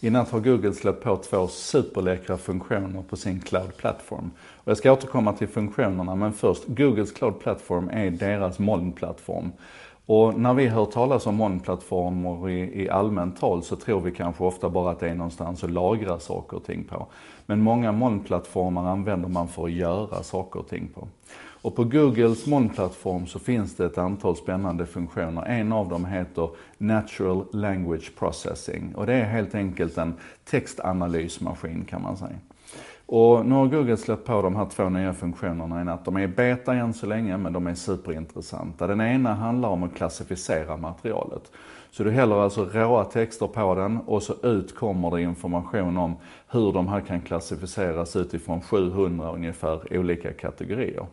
I natt har Google släppt på två superläckra funktioner på sin cloud-plattform. Och jag ska återkomma till funktionerna, men först, Googles cloud-plattform är deras molnplattform. Och när vi hör talas om molnplattformar i, i allmänt tal så tror vi kanske ofta bara att det är någonstans att lagra saker och ting på. Men många molnplattformar använder man för att göra saker och ting på. Och på Googles molnplattform så finns det ett antal spännande funktioner. En av dem heter Natural Language Processing och det är helt enkelt en textanalysmaskin kan man säga. Och nu har Google släppt på de här två nya funktionerna i natt. De är beta än så länge, men de är superintressanta. Den ena handlar om att klassificera materialet. Så du häller alltså råa texter på den och så ut kommer det information om hur de här kan klassificeras utifrån 700 ungefär olika kategorier.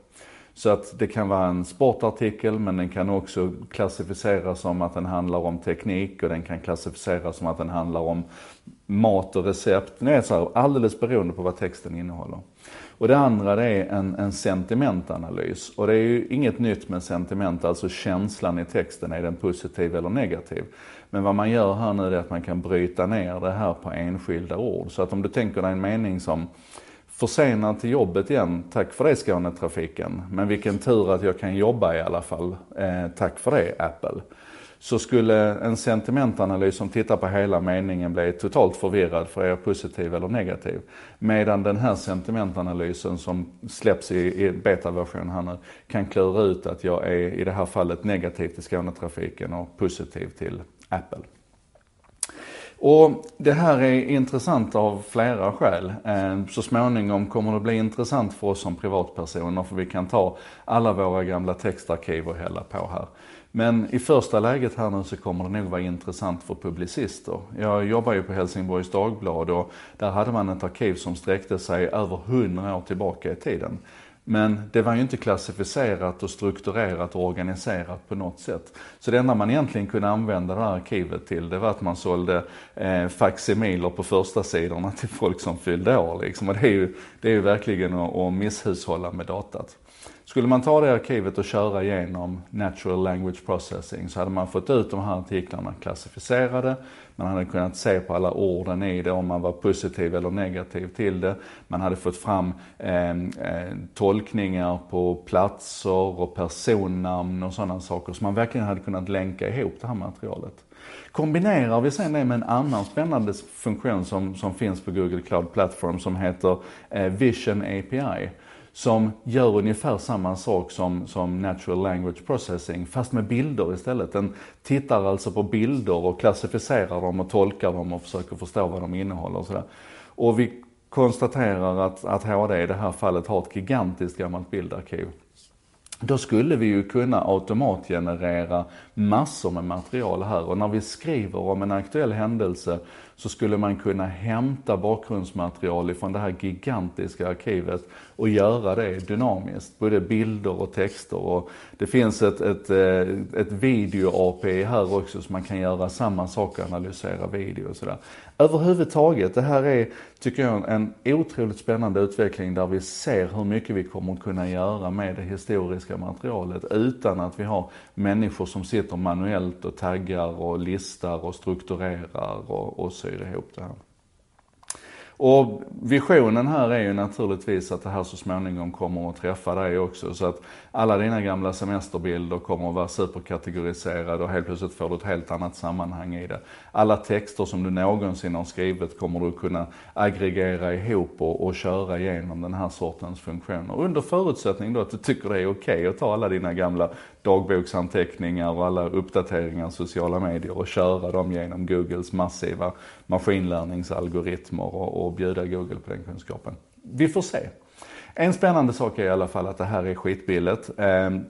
Så att det kan vara en sportartikel men den kan också klassificeras som att den handlar om teknik och den kan klassificeras som att den handlar om mat och recept. Det är så här, alldeles beroende på vad texten innehåller. Och det andra det är en, en sentimentanalys. Och det är ju inget nytt med sentiment, alltså känslan i texten, är den positiv eller negativ? Men vad man gör här nu är att man kan bryta ner det här på enskilda ord. Så att om du tänker dig en mening som försenad till jobbet igen, tack för det Skånetrafiken. Men vilken tur att jag kan jobba i alla fall, eh, tack för det Apple. Så skulle en sentimentanalys som tittar på hela meningen bli totalt förvirrad för är jag positiv eller negativ. Medan den här sentimentanalysen som släpps i, i betaversion här nu kan klura ut att jag är i det här fallet negativ till Skånetrafiken och positiv till Apple. Och det här är intressant av flera skäl. Ehm, så småningom kommer det bli intressant för oss som privatpersoner för vi kan ta alla våra gamla textarkiv och hälla på här. Men i första läget här nu så kommer det nog vara intressant för publicister. Jag jobbar ju på Helsingborgs Dagblad och där hade man ett arkiv som sträckte sig över 100 år tillbaka i tiden. Men det var ju inte klassificerat och strukturerat och organiserat på något sätt. Så det enda man egentligen kunde använda det här arkivet till, det var att man sålde eh, faximiler på första sidorna till folk som fyllde år. Liksom. Och det är ju, det är ju verkligen att, att misshushålla med datat. Skulle man ta det arkivet och köra igenom natural language processing så hade man fått ut de här artiklarna klassificerade, man hade kunnat se på alla orden i det om man var positiv eller negativ till det. Man hade fått fram ehm, eh, tolkningar på platser och personnamn och sådana saker. Så man verkligen hade kunnat länka ihop det här materialet. Kombinerar vi sen det med en annan spännande funktion som, som finns på Google Cloud Platform som heter eh, Vision API som gör ungefär samma sak som, som natural language processing, fast med bilder istället. Den tittar alltså på bilder och klassificerar dem och tolkar dem och försöker förstå vad de innehåller och sådär. Och vi konstaterar att, att HD i det här fallet har ett gigantiskt gammalt bildarkiv. Då skulle vi ju kunna automatgenerera massor med material här och när vi skriver om en aktuell händelse så skulle man kunna hämta bakgrundsmaterial ifrån det här gigantiska arkivet och göra det dynamiskt. Både bilder och texter. Och det finns ett, ett, eh, ett video-API här också så man kan göra samma sak och analysera video och sådär. Överhuvudtaget, det här är, tycker jag, en otroligt spännande utveckling där vi ser hur mycket vi kommer att kunna göra med det historiska materialet utan att vi har människor som sitter manuellt och taggar och listar och strukturerar och, och syr ihop det här. Och visionen här är ju naturligtvis att det här så småningom kommer att träffa dig också. Så att alla dina gamla semesterbilder kommer att vara superkategoriserade och helt plötsligt får du ett helt annat sammanhang i det. Alla texter som du någonsin har skrivit kommer du kunna aggregera ihop och, och köra igenom den här sortens funktioner. Under förutsättning då att du tycker det är okej okay att ta alla dina gamla dagboksanteckningar och alla uppdateringar i sociala medier och köra dem genom Googles massiva maskinlärningsalgoritmer och, och bjuda Google på den kunskapen. Vi får se. En spännande sak är i alla fall att det här är skitbilligt. Ehm,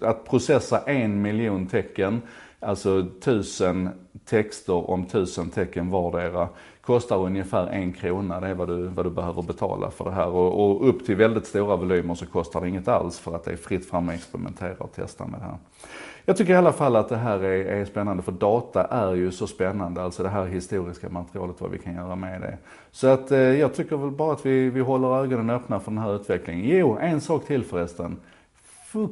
att processa en miljon tecken, alltså tusen texter om tusen tecken vardera, kostar ungefär en krona. Det är vad du, vad du behöver betala för det här. Och, och upp till väldigt stora volymer så kostar det inget alls för att det är fritt fram att experimentera och testa med det här. Jag tycker i alla fall att det här är, är, spännande för data är ju så spännande, alltså det här historiska materialet, vad vi kan göra med det. Så att eh, jag tycker väl bara att vi, vi håller ögonen öppna för den här utvecklingen. Jo, en sak till förresten. Fuck.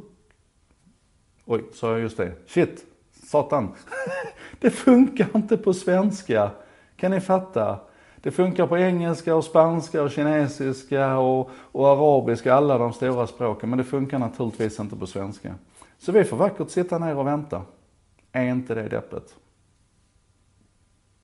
Oj, sa jag just det? Shit, satan. det funkar inte på svenska. Kan ni fatta? Det funkar på engelska och spanska och kinesiska och, och arabiska, alla de stora språken, men det funkar naturligtvis inte på svenska. Så vi får vackert sitta ner och vänta. Är inte det deppet?